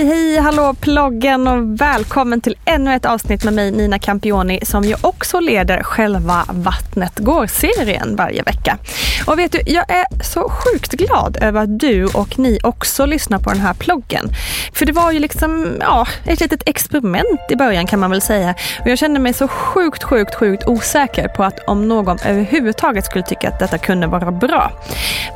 Hej, hej, hallå ploggen och välkommen till ännu ett avsnitt med mig Nina Campioni som ju också leder själva Vattnet går-serien varje vecka. Och vet du, jag är så sjukt glad över att du och ni också lyssnar på den här ploggen. För det var ju liksom, ja, ett litet experiment i början kan man väl säga. Och jag kände mig så sjukt, sjukt, sjukt osäker på att om någon överhuvudtaget skulle tycka att detta kunde vara bra.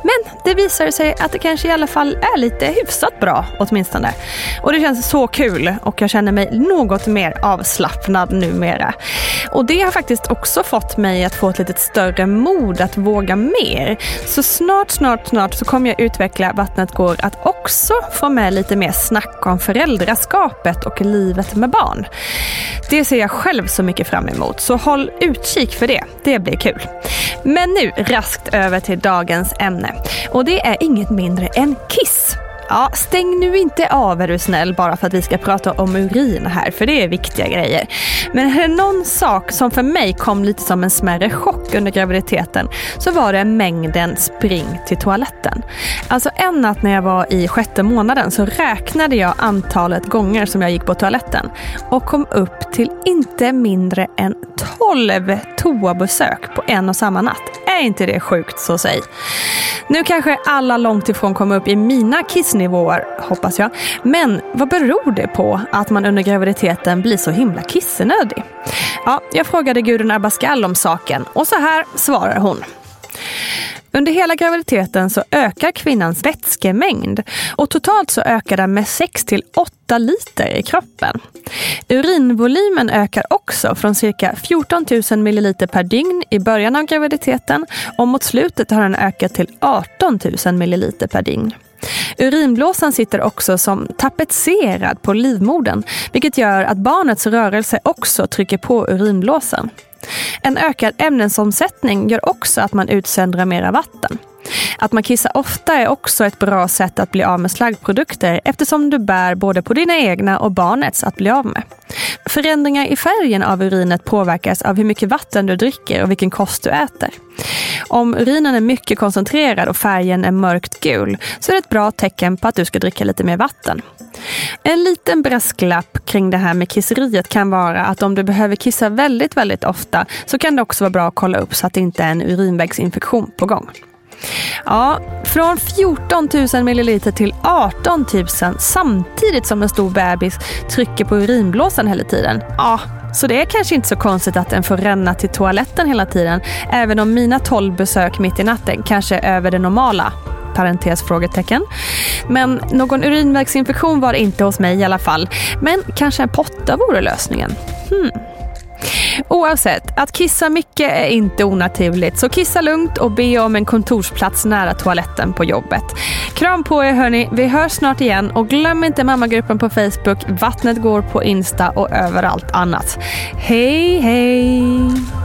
Men det visade sig att det kanske i alla fall är lite hyfsat bra åtminstone. Och det känns så kul och jag känner mig något mer avslappnad numera. Och det har faktiskt också fått mig att få ett lite större mod att våga mer. Så snart, snart, snart så kommer jag utveckla Vattnet går att också få med lite mer snack om föräldraskapet och livet med barn. Det ser jag själv så mycket fram emot, så håll utkik för det. Det blir kul. Men nu raskt över till dagens ämne. Och det är inget mindre än Kiss. Ja, stäng nu inte av är du snäll bara för att vi ska prata om urin här, för det är viktiga grejer. Men är det någon sak som för mig kom lite som en smärre chock under graviditeten så var det mängden spring till toaletten. Alltså en natt när jag var i sjätte månaden så räknade jag antalet gånger som jag gick på toaletten och kom upp till inte mindre än 12 toabesök på en och samma natt. Är inte det sjukt så säg. Nu kanske alla långt ifrån kommer upp i mina kissnivåer, hoppas jag. Men vad beror det på att man under graviditeten blir så himla kissnödig? Ja, jag frågade Gudrun Abascal om saken och så här svarar hon. Under hela graviditeten så ökar kvinnans vätskemängd och totalt så ökar den med 6 till 8 liter i kroppen. Urinvolymen ökar också från cirka 14 000 milliliter per dygn i början av graviditeten och mot slutet har den ökat till 18 000 milliliter per dygn. Urinblåsan sitter också som tapetserad på livmodern vilket gör att barnets rörelse också trycker på urinblåsan. En ökad ämnesomsättning gör också att man utsöndrar mera vatten. Att man kissar ofta är också ett bra sätt att bli av med slaggprodukter eftersom du bär både på dina egna och barnets att bli av med. Förändringar i färgen av urinet påverkas av hur mycket vatten du dricker och vilken kost du äter. Om urinen är mycket koncentrerad och färgen är mörkt gul så är det ett bra tecken på att du ska dricka lite mer vatten. En liten brasklapp kring det här med kisseriet kan vara att om du behöver kissa väldigt, väldigt ofta så kan det också vara bra att kolla upp så att det inte är en urinvägsinfektion på gång. Ja, från 14 000 milliliter till 18 000 samtidigt som en stor bebis trycker på urinblåsan hela tiden. Ja, så det är kanske inte så konstigt att den får ränna till toaletten hela tiden, även om mina 12 besök mitt i natten kanske är över det normala. Parentes frågetecken. Men någon urinvägsinfektion var det inte hos mig i alla fall. Men kanske en potta vore lösningen. Hmm. Oavsett, att kissa mycket är inte onaturligt så kissa lugnt och be om en kontorsplats nära toaletten på jobbet. Kram på er hörni, vi hörs snart igen och glöm inte mammagruppen på Facebook, Vattnet går på Insta och överallt annat. Hej hej!